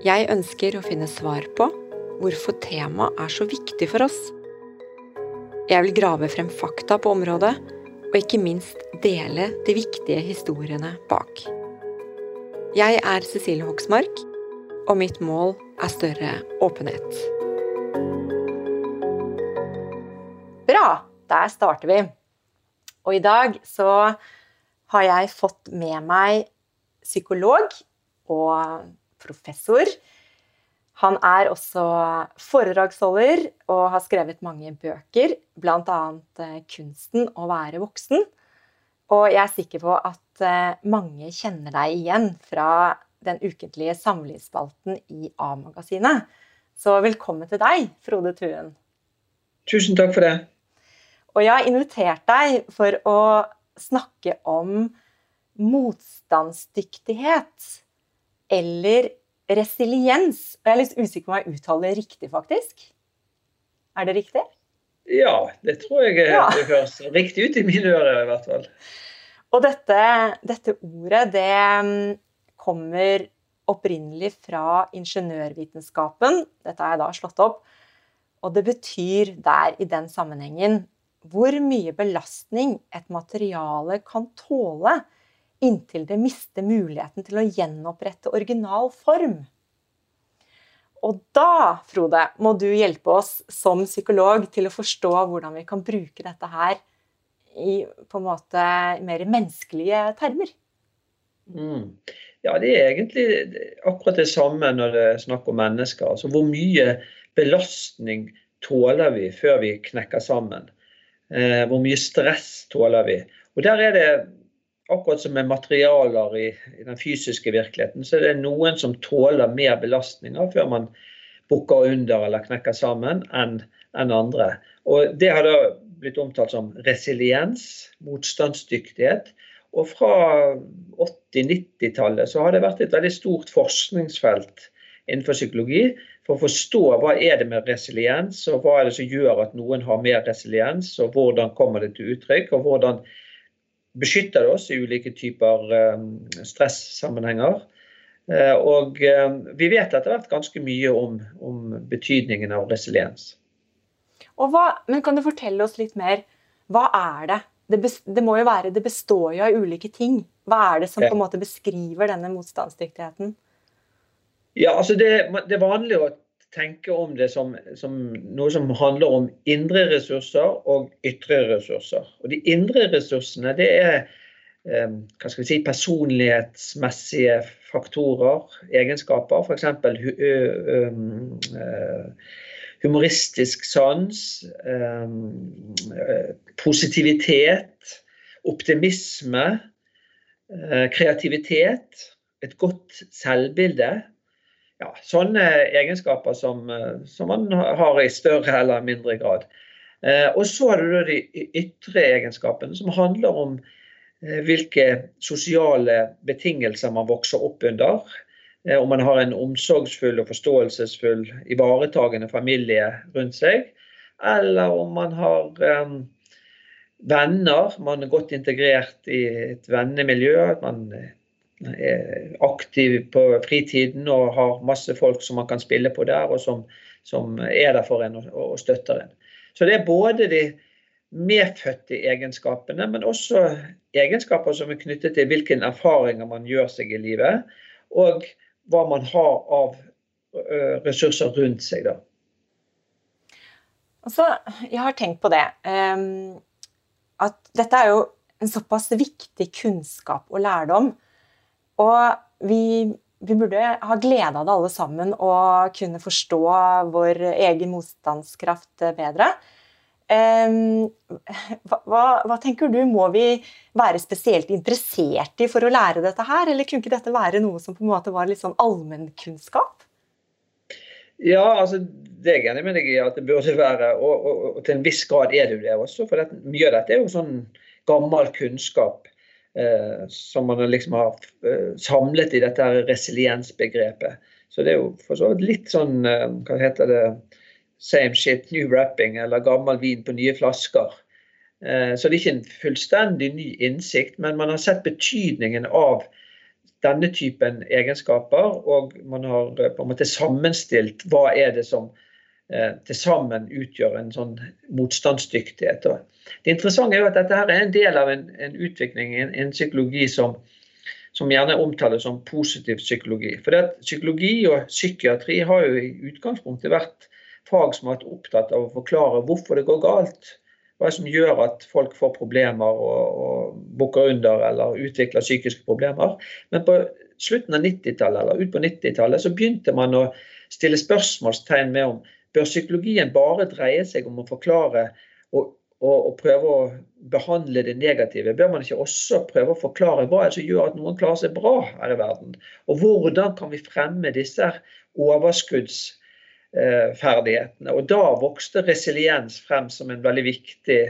Jeg ønsker å finne svar på hvorfor temaet er så viktig for oss. Jeg vil grave frem fakta på området, og ikke minst dele de viktige historiene bak. Jeg er Cecilie Hoksmark, og mitt mål er større åpenhet. Bra! Der starter vi. Og i dag så har jeg fått med meg psykolog og professor. Han er også foredragsholder og har skrevet mange bøker, bl.a. Eh, 'Kunsten å være voksen'. Og jeg er sikker på at eh, mange kjenner deg igjen fra den ukentlige samlivsspalten i A-magasinet. Så velkommen til deg, Frode Tuen. Tusen takk for det. Og jeg har invitert deg for å snakke om motstandsdyktighet eller resiliens. Jeg er litt usikker på om jeg uttaler det riktig, faktisk. Er det riktig? Ja, det tror jeg ja. det høres riktig ut i mine ører, i hvert fall. Og dette, dette ordet, det mm, kommer opprinnelig fra ingeniørvitenskapen. Dette har jeg da slått opp. Og det betyr der, i den sammenhengen, hvor mye belastning et materiale kan tåle inntil det mister muligheten til å gjenopprette original form. Og da, Frode, må du hjelpe oss som psykolog til å forstå hvordan vi kan bruke dette her i på en måte mer menneskelige termer. Mm. Ja, det er egentlig akkurat det samme når det er snakk om mennesker. Altså hvor mye belastning tåler vi før vi knekker sammen? Eh, hvor mye stress tåler vi? Og der er det akkurat som med materialer i, i, den fysiske virkeligheten, så er det noen som tåler mer belastninger før man bukker under eller knekker sammen, enn en andre. Og Det har da blitt omtalt som resiliens, motstandsdyktighet. Og fra 80-90-tallet så har det vært et veldig stort forskningsfelt innenfor psykologi for å forstå hva er det med resiliens, og hva er det som gjør at noen har mer resiliens, og hvordan kommer det til uttrykk, og hvordan beskytter det oss i ulike typer eh, stressammenhenger. Eh, og eh, vi vet etter hvert ganske mye om, om betydningen av resiliens. Hva, men kan du fortelle oss litt mer? Hva er det? Det, bes, det, må jo være, det består jo av ulike ting. Hva er det som på en måte beskriver denne motstandsdyktigheten? Ja, altså det, det vanlig å tenke om det som, som, noe som handler om indre ressurser og ytre ressurser. Og De indre ressursene det er eh, hva skal vi si, personlighetsmessige faktorer, egenskaper. F.eks. humoristisk sans, positivitet, optimisme, kreativitet, et godt selvbilde ja, sånne egenskaper som, eh, som, man har i større eller mindre grad. Eh, og så har du de ytre egenskapene, som handler om eh, hvilke sosiale betingelser man vokser opp under. Om man har en omsorgsfull og forståelsesfull, ivaretagende familie rundt seg. Eller om man har venner, man er godt integrert i et vennemiljø. at man er aktiv på fritiden og har masse folk som man kan spille på der, og som, som er der for en og, og, støtter en. Så det er både de medfødte egenskapene, men også egenskaper som er knyttet til hvilke erfaringer man gjør seg i livet, og hva man har av ressurser rundt seg. da. Altså, jeg har tenkt på det. Um, at dette er jo en såpass viktig kunnskap og lærdom. Og vi, vi burde ha glede av det alle sammen og kunne forstå vår egen motstandskraft bedre. Hva, hva, hva, tenker du, må vi være spesielt interessert i for å lære dette her, eller kunne ikke dette være noe som på en måte var litt sånn allmennkunnskap? Ja, altså det er jeg enig med deg i at det burde være, og, og, og, til en viss grad er det jo det også. For det, mye av dette er jo sånn gammel kunnskap eh, som man liksom har eh, samlet i dette resiliensbegrepet. Så det er jo for så vidt litt sånn, eh, hva heter det, same shit, new wrapping, eller gammel vin på nye flasker. Eh, så det er ikke en fullstendig ny innsikt, men man har sett betydningen av denne typen egenskaper, og man har eh, på en måte sammenstilt hva er det som eh, til sammen utgjør en sånn motstandsdyktighet. Det interessante er jo at dette her er en del av en, en utvikling, en, en psykologi som, som, gjerne omtales som positiv psykologi. For det at Psykologi og psykiatri har jo i utgangspunktet vært fag som har vært opptatt av å forklare hvorfor det går galt. Hva som gjør at folk får problemer og, og bukker under eller utvikler psykiske problemer. Men på slutten av 90-tallet eller ut på 90-tallet så begynte man å stille spørsmålstegn med om bør psykologien bare dreie seg om å forklare og, og, og, prøve å behandle det negative? Bør man ikke også prøve å forklare hva som gjør at noen klarer seg bra her i verden? Og hvordan kan vi fremme disse overskudds Eh. Og da vokste resiliens frem som en veldig viktig,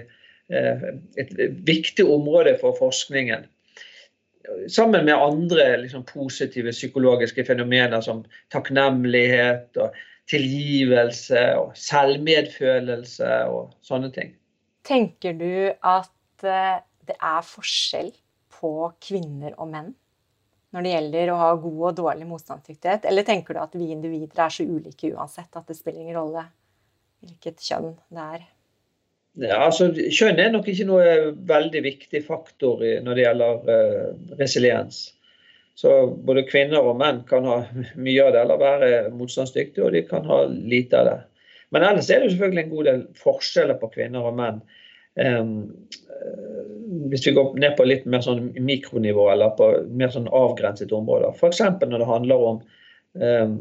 eh, et viktig område for forskningen. Sammen med andre liksom, positive psykologiske fenomener som takknemlighet og tilgivelse og selvmedfølelse og sånne ting. Tenker du at eh, det er forskjell på kvinner og menn når det gjelder å ha god og dårlig motstandsdyktighet? Eller tenker du at vi individer er så ulike uansett at det spiller ingen rolle hvilket kjønn det er? Ja, altså Kjønn er nok ikke noe veldig viktig faktor når det gjelder uh, resiliens. Så både kvinner og menn kan ha mye av det eller være motstandsdyktige, og de kan ha lite av det. Men ellers er det jo selvfølgelig en god del forskjeller på kvinner og menn. Um, hvis vi går ned på litt mer sånn mikronivå eller på mer sånn avgrenset områder. F.eks. når det handler om eh,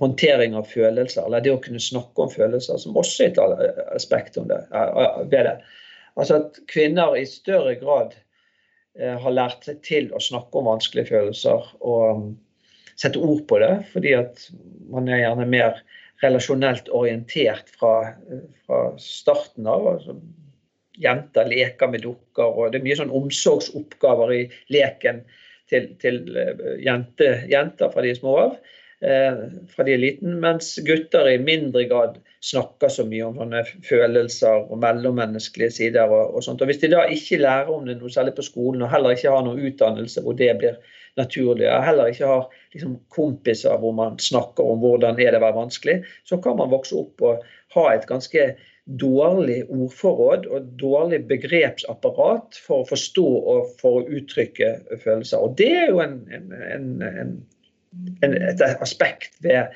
håndtering av følelser, eller det å kunne snakke om følelser, som også er et aspekt det, ved det. Altså at kvinner i større grad eh, har lært seg til å snakke om vanskelige følelser og um, sette ord på det, fordi at man er gjerne mer relasjonelt orientert fra, fra starten av. Altså jenter leker med dukker, og det er mye sånn omsorgsoppgaver i leken til, til eh, jente, jenter fra de små av. Eh, fra de er liten, mens gutter i mindre grad snakker så mye om sånne følelser og mellommenneskelige sider. Og, og sånt. Og Hvis de da ikke lærer om det noe særlig på skolen, og heller ikke har noen utdannelse hvor det blir naturlig, og heller ikke har liksom, kompiser hvor man snakker om hvordan er det å være vanskelig, så kan man vokse opp og ha et ganske dårlig ordforråd og dårlig begrepsapparat for å forstå og for å uttrykke følelser. Og det er jo en, en, en, et aspekt ved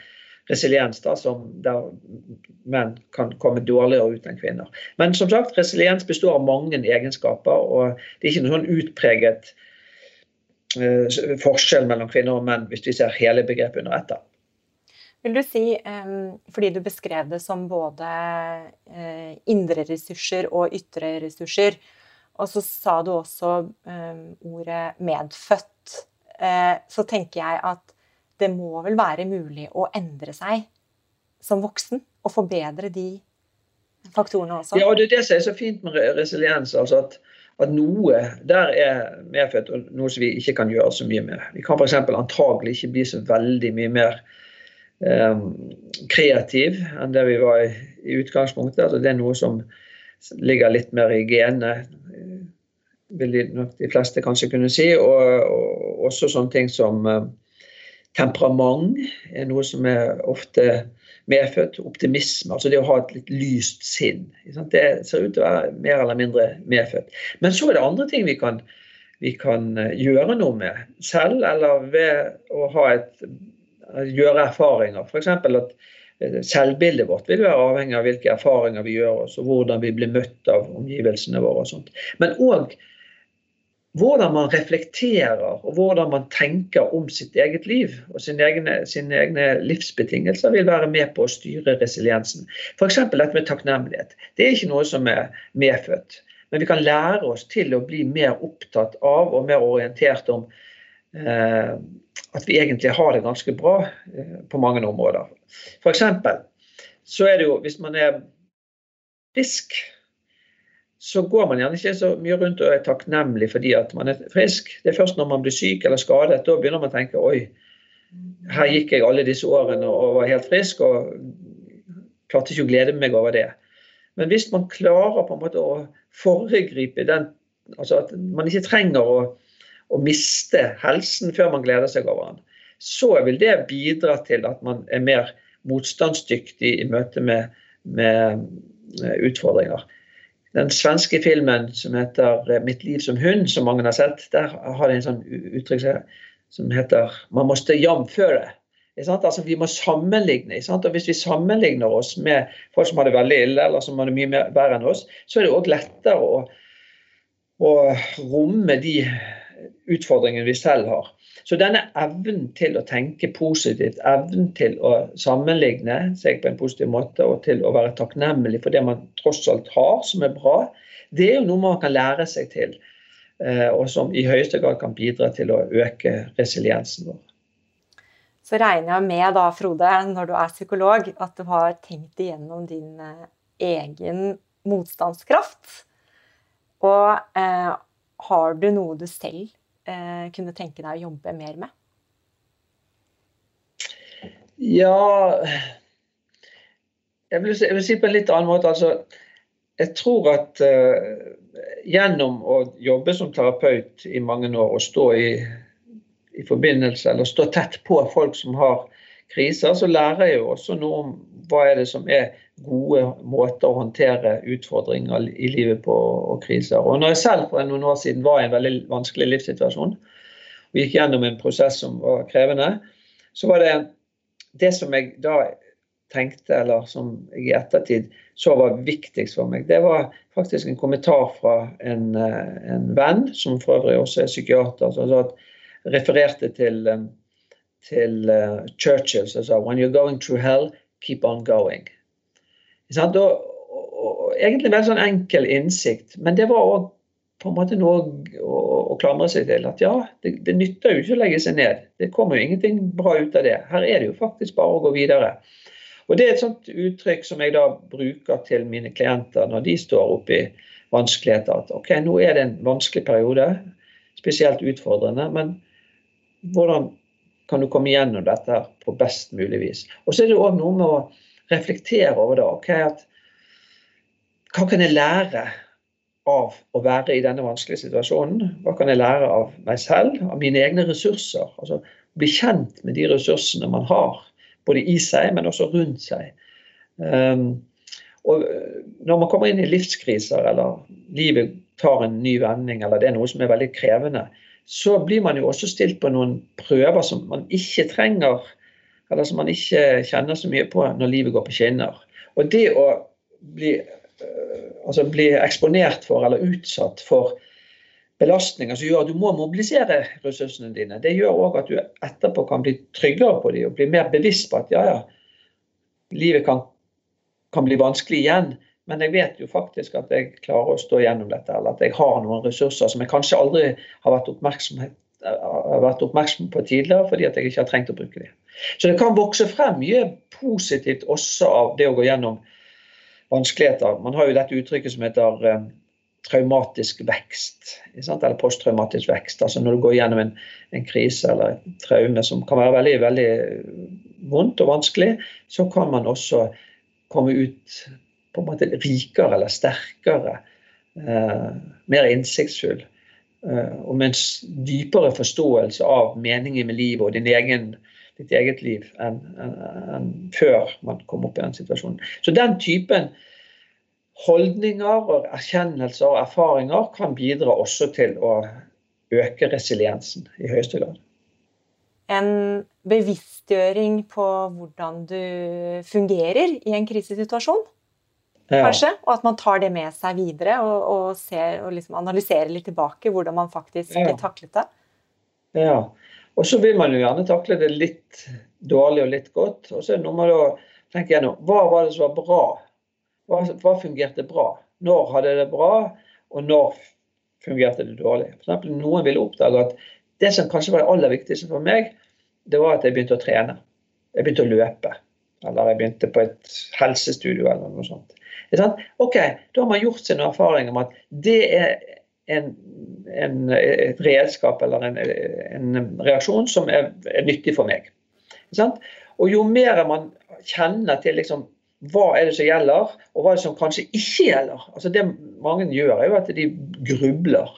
resiliens da, der menn kan komme dårligere ut enn kvinner. Men som sagt, resiliens består av mange egenskaper, og det er ikke noen sånn utpreget uh, forskjell mellom kvinner og menn hvis vi ser hele begrepet under ett. Vil du si, fordi du beskrev det som både eh, indre ressurser og ytre ressurser, og så sa du også ordet 'medfødt', eh, så tenker jeg at det må vel være mulig å endre seg som voksen og forbedre de faktorene også? Ja, og det er det som er så fint med resiliens. altså at at noe der er medfødt, og noe som vi ikke kan gjøre så mye med. Vi kan f.eks. antagelig ikke bli så veldig mye mer Ehm, kreativ enn det vi var i, i utgangspunktet. Altså det er noe som ligger litt mer i genene, vil de, de fleste kanskje kunne si. Og, og også sånne ting som uh, temperament er noe som er ofte medfødt. Optimisme, altså det å ha et litt lyst sinn. Det ser ut til å være mer eller mindre medfødt. Men så er det andre ting vi kan, vi kan eh, gjøre noe med selv, eller ved å et gjøre erfaringer. F.eks. at eh, selvbildet vårt vil være avhengig av hvilke erfaringer vi gjør oss, og hvordan vi blir møtt av omgivelsene våre. og sånt. Men òg hvordan man reflekterer og hvordan man tenker om sitt eget liv og sine egne, sine egne livsbetingelser, vil være med på å styre resiliensen. F.eks. dette med takknemlighet. Det er ikke noe som er medfødt. Men vi kan lære oss til å bli mer opptatt av og mer orientert om eh, at vi egentlig har det ganske bra eh, på mange områder. F.eks. så er det jo hvis man er frisk så går man gjerne ikke så mye rundt og er takknemlig fordi at man er frisk. Det er først når man blir syk eller skadet, da begynner man å tenke oi, her gikk jeg alle disse årene og var helt frisk og klarte ikke å glede meg over det. Men hvis man klarer på en måte å foregripe den Altså at man ikke trenger å, å miste helsen før man gleder seg over den, så vil det bidra til at man er mer motstandsdyktig i møte med, med utfordringer. Den svenske filmen som heter eh, 'Mitt liv som hund', som mange har sett, der har de en sånn uttrykk som heter 'man måste jamføre'. Altså, vi må sammenligne. Og Hvis vi sammenligner oss med folk som har det veldig ille, eller som har det mye mer verre enn oss, så er det òg lettere å, å romme de utfordringene vi selv har. Så denne evnen til å tenke positivt, evnen til å sammenligne seg på en positiv måte og til å være takknemlig for det man tross alt har som er bra, det er jo noe man kan lære seg til. Eh, og som i høyeste grad kan bidra til å øke resiliensen vår. Så regner jeg med da, Frode, når du er psykolog, at du har tenkt igjennom din eh, egen motstandskraft. Og eh, har du noe du selv kunne tenke deg å jobbe mer med? Ja jeg vil, jeg vil si på en litt annen måte. Altså, jeg tror at uh, gjennom å jobbe som terapeut i mange år og stå i, i forbindelse eller stå tett på folk som har kriser, så lærer jeg jo også noe om hva er det som er gode måter å håndtere utfordringer i livet på og kriser. Og når jeg selv for noen år siden var i en veldig vanskelig livssituasjon og gikk gjennom en prosess som var krevende, så var det det som jeg da tenkte, eller som jeg i ettertid så var viktigst for meg, det var faktisk en kommentar fra en, eh, en venn, som for øvrig også er psykiater, som refererte til, eh, til uh, Churchill som sa 'When you're going through hell, keep on going'. Og, og, og, egentlig veldig sånn enkel innsikt, men det var òg på en måte noe å, å, klamre seg til. At ja, det, det, nytter jo ikke å legge seg ned. Det kommer jo ingenting bra ut av det. Her er det jo faktisk bare å gå videre. Og Det er et sånt uttrykk som jeg da bruker til mine klienter når de står oppe i vanskeligheter. At ok, nå er det en vanskelig periode, spesielt utfordrende, men hvordan kan du komme gjennom dette på best mulig vis? Og så er det òg noe med å reflektere over det. Okay, at, hva kan jeg lære av å være i denne vanskelige situasjonen? Hva kan jeg lære av meg selv, av mine egne ressurser? Altså bli kjent med de ressursene man har, både i seg, men også rundt seg. Um, og når man kommer inn i livskriser, eller livet tar en ny vending, eller det er noe som er veldig krevende, så blir man jo også stilt på noen prøver som man ikke trenger eller som man ikke kjenner så mye på når livet går på skinner. Og det å bli, øh, altså bli eksponert for eller utsatt for belastninger som gjør at du må mobilisere ressursene dine, det gjør òg at du etterpå kan bli tryggere på dem og bli mer bevisst på at ja, ja, livet kan, kan bli vanskelig igjen. Men jeg vet jo faktisk at jeg klarer å stå gjennom dette, eller at jeg har noen ressurser som jeg kanskje aldri har vært, har vært oppmerksom på tidligere, fordi at jeg ikke har trengt å bruke dem. Så det kan vokse frem mye positivt også av det å gå gjennom vanskeligheter. Man har jo dette uttrykket som heter eh, traumatisk vekst. Eller posttraumatisk vekst. Altså når du går gjennom en, en, krise eller et traume som kan være veldig, veldig vondt og vanskelig, så kan man også komme ut på en måte rikere eller sterkere. Eh, mer innsiktsfull. Eh, og med en dypere forståelse av meningen med livet og din egen ditt eget liv enn en, en før man kom opp i den situasjonen. Så den typen holdninger og erkjennelser og erfaringer kan bidra også til å øke resiliensen i høyeste grad. En bevisstgjøring på hvordan du fungerer i en krisesituasjon. Ja. kanskje, Og at man tar det med seg videre og, og, ser, og liksom analyserer litt tilbake hvordan man faktisk ja. taklet det. Ja, og så vil man jo gjerne takle det litt dårlig og litt godt. Og så er det noe med å tenke gjennom hva var det som var bra? Hva, hva fungerte bra? Når hadde det bra, og når fungerte det dårlig? For eksempel, noen vil oppdage at det som kanskje var det aller viktigste for meg, det var at jeg begynte å trene. Jeg begynte å løpe. Eller jeg begynte på et helsestudio eller noe sånt. Ok, Da har man gjort sin erfaring om at det er en, en, et redskap eller en, en reaksjon som er, er, nyttig for meg. Og jo mer man kjenner til liksom, hva er det som gjelder, og hva er det som kanskje ikke gjelder altså Det mange gjør, er jo at de grubler.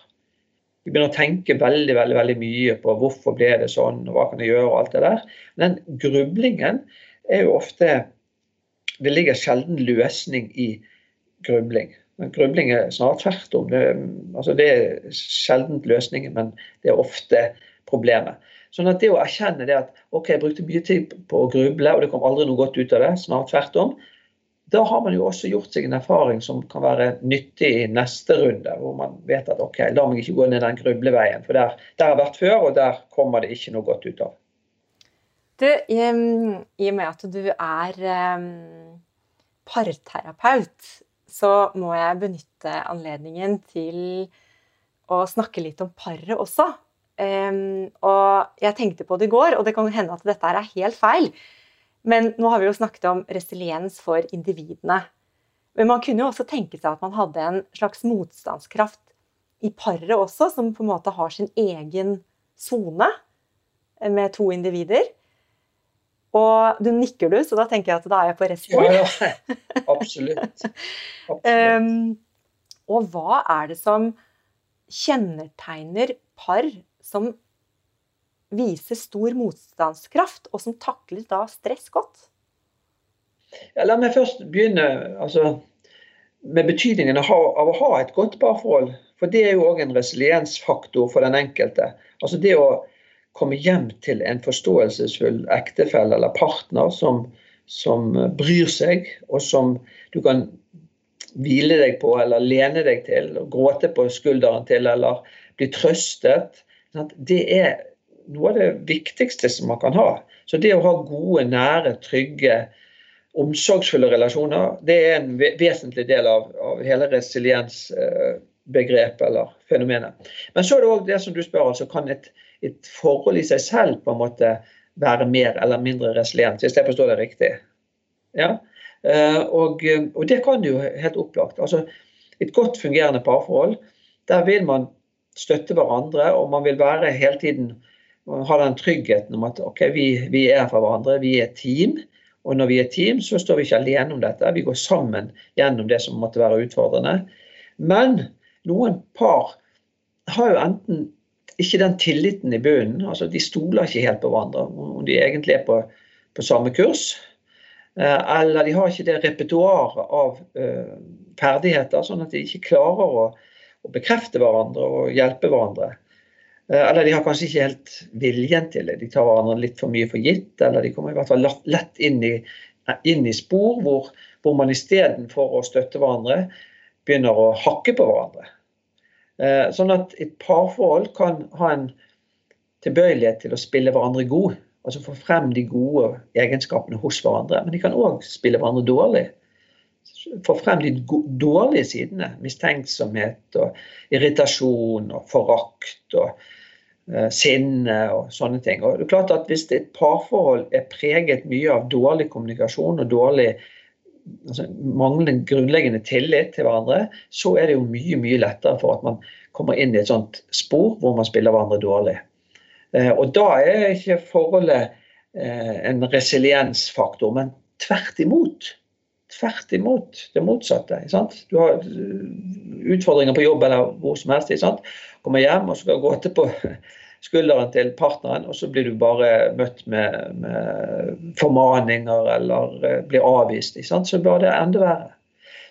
De begynner å tenke veldig veldig, veldig mye på hvorfor ble det sånn, og hva kan jeg gjøre, og alt det der. Men den grublingen er jo ofte Det ligger sjelden løsning i grubling. Grubling er snart tvert om. Det, altså det er sjelden løsningen, men det er ofte problemet. Sånn at det å erkjenne det at ok, jeg brukte mye tid på å gruble, og det kom aldri noe godt ut av det, snart tvert om, da har man jo også gjort seg en erfaring som kan være nyttig i neste runde, hvor man vet at ok, la meg ikke gå ned den grubleveien, for der, der har jeg vært før, og der kommer det ikke noe godt ut av. Du, i, og med at du er um, parterapeut, så må jeg benytte anledningen til å snakke litt om paret også. Og jeg tenkte på det i går, og det kan hende at dette er helt feil. Men nå har vi jo snakket om resiliens for individene. Men man kunne jo også tenke seg at man hadde en slags motstandskraft i paret også, som på en måte har sin egen sone med to individer. Og du nikker du, så da tenker jeg at da er jeg på rett spor. Ja, ja. Absolutt. Absolutt. um, og hva er det som kjennetegner par som viser stor motstandskraft, og som takler da stress godt? Ja, la meg først begynne altså, med betydningen av, av, å ha et godt parforhold. For det er jo òg en resiliensfaktor for den enkelte. Altså det å komme hjem til en forståelsesfull ektefelle eller partner som, som bryr seg, og som du kan hvile deg på eller lene deg til, og gråte på skulderen til eller bli trøstet. Det er noe av det viktigste som man kan ha. Så det å ha gode, nære, trygge, omsorgsfulle relasjoner, det er en vesentlig del av, av hele resiliensbegrepet eller fenomenet. Men så er det òg det som du spør, altså kan et, et, forhold i seg selv på en måte være mer eller mindre resilient, hvis jeg forstår det riktig. Ja? Eh, og, og det kan jo helt opplagt. Altså, et godt fungerende parforhold, der vil man støtte hverandre, og man vil være hele tiden ha den tryggheten om at ok, vi, vi er for hverandre, vi er team. Og når vi er team, så står vi ikke alene om dette. Vi går sammen gjennom det som måtte være utfordrende. Men noen par har jo enten ikke den tilliten i bunnen. altså De stoler ikke helt på hverandre om de egentlig er på, på samme kurs. Eh, eller de har ikke det repertoaret av uh, ferdigheter, sånn at de ikke klarer å, å bekrefte hverandre og hjelpe hverandre. Uh, eller de har kanskje ikke helt viljen til det. De tar hverandre litt for mye for gitt. Eller de kommer i hvert fall lett inn i, inn i spor hvor, hvor man istedenfor å støtte hverandre, begynner å hakke på hverandre. Eh, sånn at et parforhold kan ha en tilbøyelighet til å spille hverandre god. Altså få frem de gode egenskapene hos hverandre. Men de kan òg spille hverandre dårlig. Få frem de dårlige sidene. Mistenksomhet og irritasjon og forakt. og uh, sinne og sånne ting. Og det er klart at Hvis et parforhold er preget mye av dårlig kommunikasjon og dårlig altså manglende grunnleggende tillit til hverandre, så er det jo mye mye lettere for at man kommer inn i et sånt spor hvor man spiller hverandre dårlig. Eh, og Da er ikke forholdet eh, en resiliensfaktor, men tvert imot. Tvert imot det motsatte. Du har utfordringer på jobb eller hvor som helst. Kommer hjem og skal gå til på skulderen til partneren, og så blir du bare møtt med, med formaninger eller uh, blir avvist. Så bør det enda verre.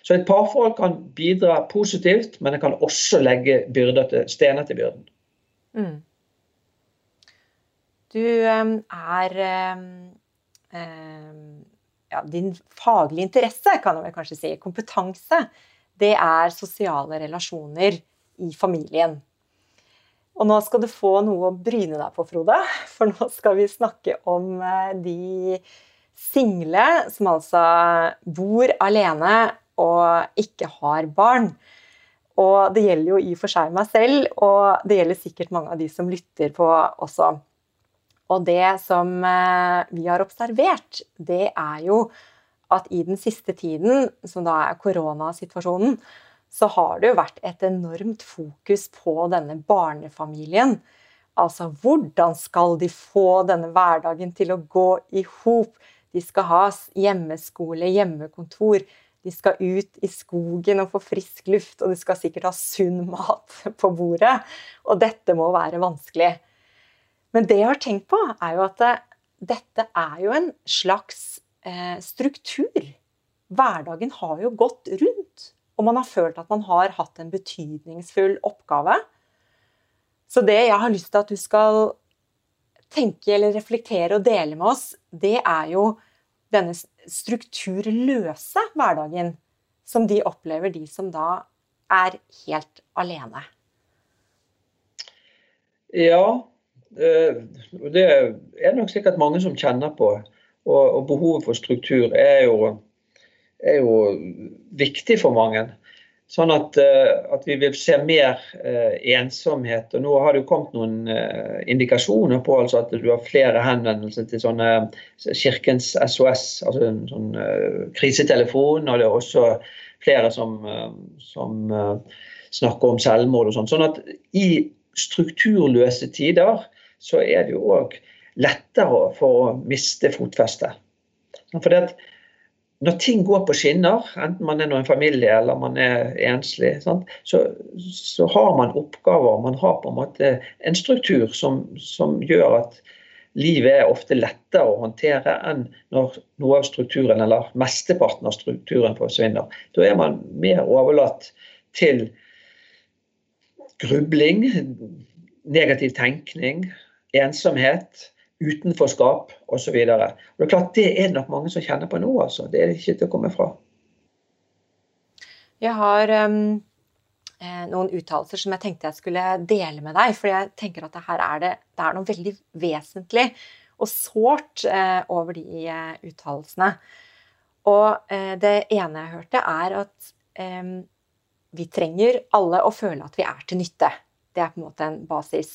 Så et parforhold kan bidra positivt, men det kan også legge til, stener til byrden. Mm. Du er ja, Din faglige interesse, kan vel kanskje si, kompetanse, det er sosiale relasjoner i familien. Og nå skal du få noe å bryne deg på, Frode. For nå skal vi snakke om eh, de single som altså bor alene og ikke har barn. Og det gjelder jo i og for seg meg selv, og det gjelder sikkert mange av de som lytter på også. Og det som eh, vi har observert, det er jo at i den siste tiden, som da er koronasituasjonen, så har det jo vært et enormt fokus på denne barnefamilien. Altså hvordan skal de få denne hverdagen til å gå i hop? De skal ha hjemmeskole, hjemmekontor. De skal ut i skogen og få frisk luft, og de skal sikkert ha sunn mat på bordet. Og dette må være vanskelig. Men det jeg har tenkt på, er jo at dette er jo en slags eh, struktur. Hverdagen har jo gått rundt og man har følt at man har hatt en betydningsfull oppgave. Så det jeg har lyst til at du skal tenke eller reflektere og dele med oss, det er jo denne strukturløse hverdagen som de opplever, de som da er helt alene. Ja, det er nok sikkert mange som kjenner på. Og behovet for struktur er jo er jo viktig for mange. Sånn at, eh, at, vi vil se mer eh, ensomhet. og Nå har det jo kommet noen eh, indikasjoner på altså at du har flere henvendelser til sånne Kirkens SOS, altså en sånn krisetelefon. Og det er også flere som, som snakker om selvmord og sånn. Sånn at i strukturløse tider så er det jo òg lettere for å miste fotfestet. For at når ting går på skinner, enten man er en familie eller man er enslig, så, så, har man oppgaver. Man har på en måte en struktur som, som, gjør at livet er ofte lettere å håndtere enn når noe av strukturen, eller mesteparten av strukturen forsvinner. Da er man mer overlatt til grubling, negativ tenkning, ensomhet utenforskap osv. Det er klart det er det nok mange som kjenner på nå. altså. Det er det ikke til å komme fra. Jeg har um, noen uttalelser som jeg tenkte jeg skulle dele med deg. For jeg tenker at det her er, det, det er noe veldig vesentlig og sårt uh, over de uh, uttalelsene. Og uh, det ene jeg hørte, er at um, vi trenger alle å føle at vi er til nytte. Det er på en måte en basis.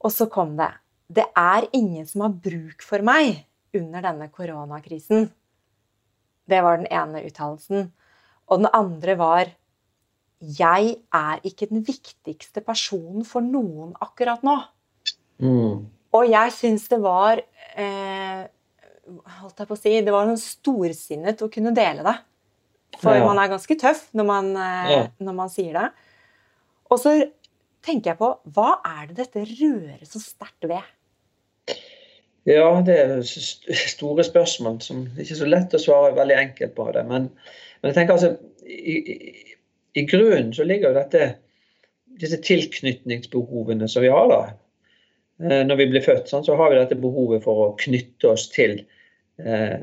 Og så kom det det er ingen som har bruk for meg under denne koronakrisen. Det var den ene uttalelsen. Og den andre var jeg er ikke den viktigste personen for noen akkurat nå. Mm. Og jeg syns det var eh, holdt jeg på å si, Det var noe storsinnet å kunne dele det. For ja. man er ganske tøff når man, eh, ja. når man sier det. Og så tenker jeg på hva er det dette rører så sterkt ved? Ja, det er store spørsmål som det er ikke så lett å svare veldig enkelt på det. Men, men jeg tenker altså, i, i, grunnen så ligger jo dette disse tilknytningsbehovene som vi har da. Eh, når vi blir født, sånn, så har vi dette behovet for å knytte oss til eh,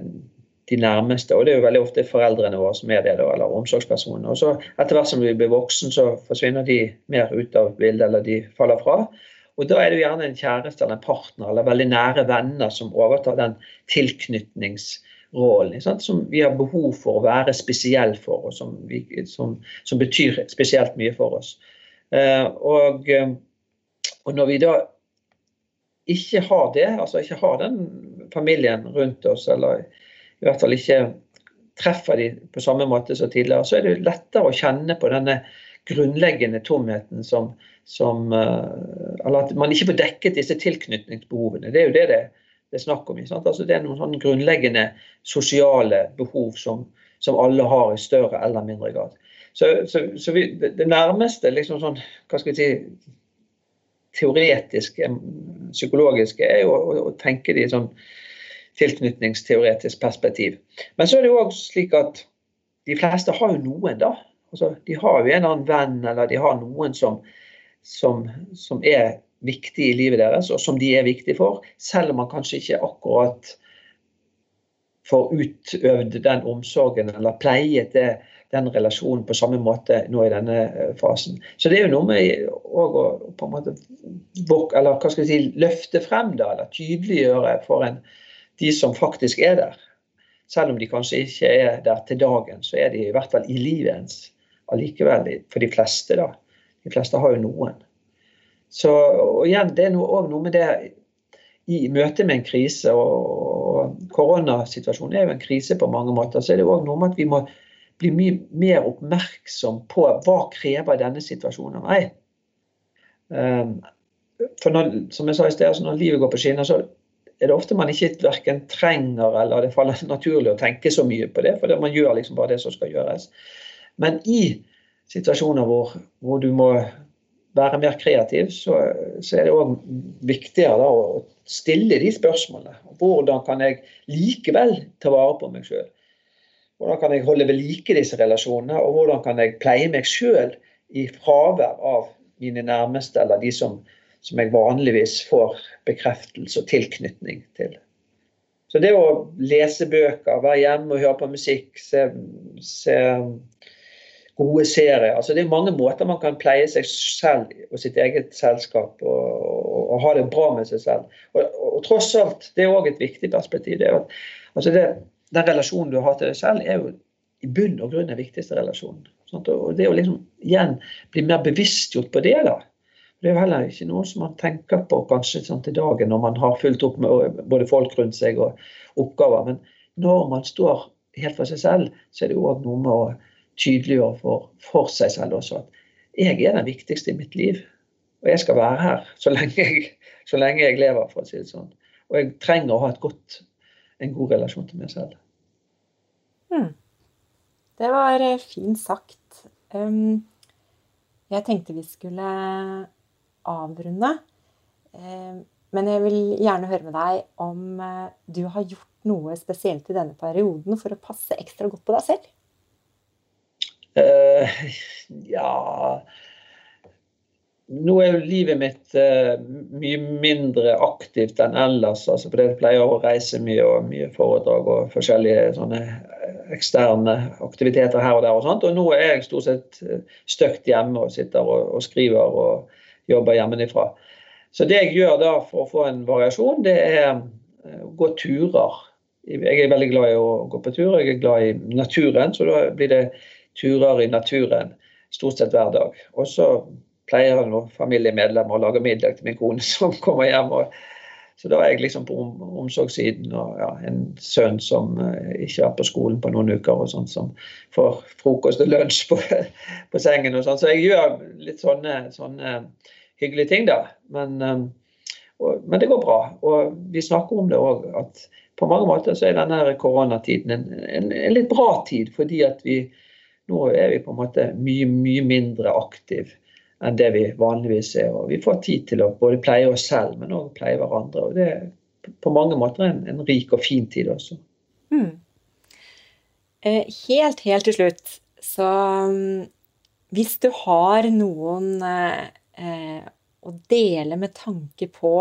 de nærmeste. Og det er jo veldig ofte foreldrene våre som er det, da, eller omsorgspersoner. Og så etter hvert som vi blir voksen, så forsvinner de mer ut av bildet, eller de faller fra. Og da er det jo gjerne en kjæreste eller en partner eller veldig nære venner som overtar den tilknytningsrollen. Som vi har behov for å være spesiell for, og som, vi, som, som betyr spesielt mye for oss. Uh, og, eh, og, når vi da ikke har det, altså ikke har den familien rundt oss, eller i hvert fall ikke treffer de på samme måte som tidligere, så er det lettere å kjenne på denne grunnleggende tomheten som, som eh, Eller at man ikke får dekket disse tilknytningsbehovene. Det er jo det det, det er snakk om. Altså det er noen sånne grunnleggende sosiale behov som, som, alle har i større eller mindre grad. Så, så, så vi, det nærmeste liksom sånn, hva skal vi si, teoretiske, psykologiske, er jo å, å tenke det i sånn tilknytningsteoretisk perspektiv. Men så er det jo også slik at de fleste har jo noen, da. Altså, de har jo en eller annen venn, eller de har noen som, som, som er viktige i livet deres, og som de er viktige for, selv om man kanskje ikke akkurat får utøvd den omsorgen eller pleiet det, den relasjonen på samme måte nå i denne eh, fasen. Så det er jo noe med å på en måte eller hva skal jeg si, løfte frem da, eller tydeliggjøre for en, de som faktisk er der. Selv om de kanskje ikke er der til dagen, så er de i hvert fall i livets allikevel for de fleste. da. De fleste har jo noen. Så og igjen, det er òg noe, med det i møte med en krise, og koronasituasjonen er jo en krise på mange måter, så er det òg noe med at vi må bli mye mer oppmerksom på hva krever denne situasjonen av meg. Um, for når, som jeg sa i sted, altså når livet går på skinner, så er det ofte man ikke verken trenger eller det faller naturlig å tenke så mye på det, for man gjør liksom bare det som skal gjøres. Men i situasjoner hvor, hvor du må være mer kreativ, så, så er det òg viktigere da, å stille de spørsmålene. Hvordan kan jeg likevel ta vare på meg sjøl? Hvordan kan jeg holde ved like disse relasjonene, og hvordan kan jeg pleie meg sjøl i fravær av mine nærmeste eller de som, som jeg vanligvis får bekreftelse og tilknytning til. Så det å lese bøker, være hjemme og høre på musikk, se, se gode serier altså Det er mange måter man kan pleie seg selv og sitt eget selskap og, og, og ha det bra med seg selv. Og, og tross alt, det er òg et viktig perspektiv. det er at altså det, Den relasjonen du har til deg selv, er jo i bunn og grunn den viktigste relasjonen. Sant? Og det å liksom igjen bli mer bevisstgjort på det, da. Det er jo heller ikke noe som man tenker på kanskje sånn til dagen når man har fulgt opp med både folk rundt seg og oppgaver. Men når man står helt for seg selv, så er det jo òg noe med å tydeliggjøre for, for, seg selv også at jeg er den viktigste i mitt liv. Og jeg skal være her så lenge jeg, så lenge jeg lever, for å si det sånn. Og jeg trenger å ha godt, en god relasjon til meg selv. Hmm. Det var eh, fint sagt. Um, jeg tenkte vi skulle avrunde. Um, men jeg vil gjerne høre med deg om uh, du har gjort noe spesielt i denne perioden for å passe ekstra godt på deg selv? Uh, ja Nå er jo livet mitt uh, mye mindre aktivt enn ellers. altså fordi Jeg pleier å reise mye og mye foredrag og forskjellige sånne eksterne aktiviteter her og der. Og sånt, og nå er jeg stort sett støkt hjemme og sitter og, og skriver og jobber hjemmefra. Så det jeg gjør da for å få en variasjon, det er å gå turer. Jeg er veldig glad i å gå på tur, jeg er glad i naturen, så da blir det turer i naturen stort sett hver dag. Og så pleier han noen familiemedlemmer å lage middag til min kone som kommer hjem. Og, så da er jeg liksom på om, omsorgssiden og ja, en sønn som uh, ikke vært på skolen på noen uker, og sånt, som får frokost og lunsj på, på sengen. og sånn. Så jeg gjør litt sånne, sånne hyggelige ting, da. Men, um, og, men, det går bra. Og vi snakker om det òg, at på mange måter så er denne koronatiden en, en, en litt bra tid, fordi at vi nå er vi på en måte mye, mye mindre aktiv enn det vi vanligvis er. Og vi får tid til å både pleie oss selv, men òg pleie hverandre. Og det er på mange måter en, en rik og fin tid også. Mm. Helt, helt til slutt, så um, hvis du har noen eh, eh, å dele med tanke på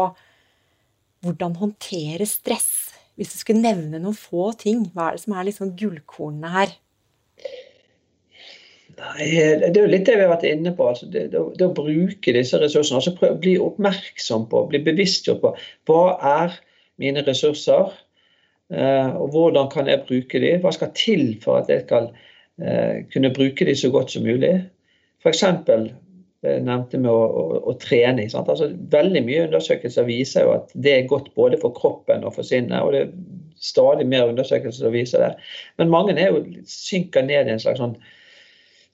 hvordan håndtere stress, hvis du skulle nevne noen få ting, hva er det som er liksom gullkornene her? Nei, Det er jo litt det vi har vært inne på. altså Det, det, det å bruke disse ressursene. altså prøv, Bli oppmerksom på, bli bevisstgjort på hva er mine ressurser, eh, og hvordan kan jeg bruke dem? Hva skal til for at jeg skal eh, kunne bruke dem så godt som mulig? F.eks. Nevnte med å, å, å trene. Altså, veldig mye undersøkelser viser jo at det er godt både for kroppen og for sinnet. og det er stadig mer undersøkelser som viser det. Men mange er jo synker ned i en slags sånn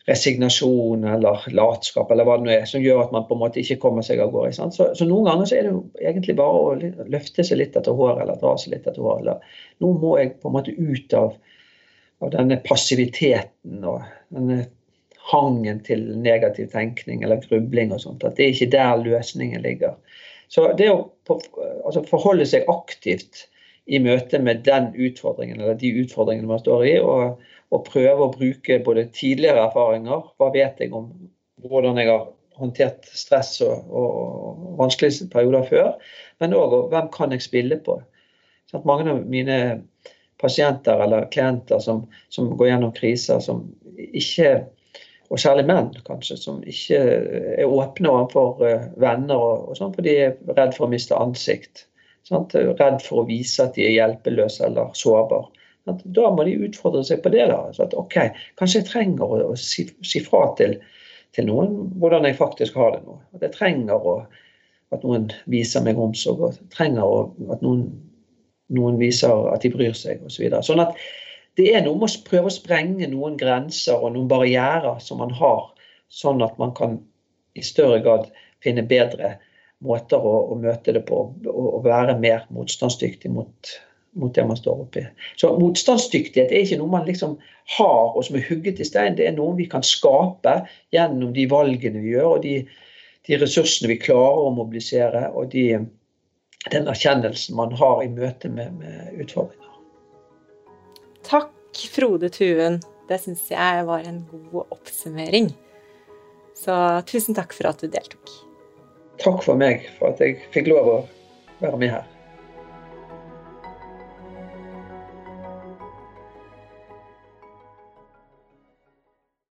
resignasjon eller latskap eller hva det nå er, som gjør at man på en måte ikke kommer seg av gårde. Så, så, noen ganger så er det jo egentlig bare å løfte seg litt etter håret eller dra seg litt etter håret. Eller nå må jeg på en måte ut av, av denne passiviteten og denne hangen til negativ tenkning eller grubling og sånt. At det er ikke der løsningen ligger. Så det å altså forholde seg aktivt i møte med den utfordringen eller de utfordringene man står i, og og prøve å bruke både tidligere erfaringer, hva vet jeg om hvordan jeg har håndtert stress og, og vanskelige perioder før. Men òg hvem kan jeg spille på? Sånn mange av mine pasienter eller klienter som, som går gjennom kriser, som ikke og særlig menn, kanskje, som ikke er åpne overfor uh, venner og, og sånn, fordi de er redd for å miste ansikt. Sant? Redd for å vise at de er hjelpeløse eller sårbare. Da må de utfordre seg på det. da, så at ok, Kanskje jeg trenger å si, si, fra til, til, noen hvordan jeg faktisk har det nå. At jeg trenger å, at noen viser meg omsorg, og trenger å, at noen, noen, viser at de bryr seg osv. Så videre. sånn at det er noe med å prøve å sprenge noen grenser og noen barrierer som man har, sånn at man kan i større grad finne bedre måter å, å møte det på og, og være mer motstandsdyktig mot, mot, det man står oppi. Så motstandsdyktighet er ikke noe man liksom har og som er hugget i stein, det er noe vi kan skape gjennom de valgene vi gjør og de, de ressursene vi klarer å mobilisere og de, den erkjennelsen man har i møte med, med utfordringer. Takk, Frode Tuen. Det syns jeg var en god oppsummering. Så tusen takk for at du deltok. Takk for meg, for at jeg fikk lov å være med her.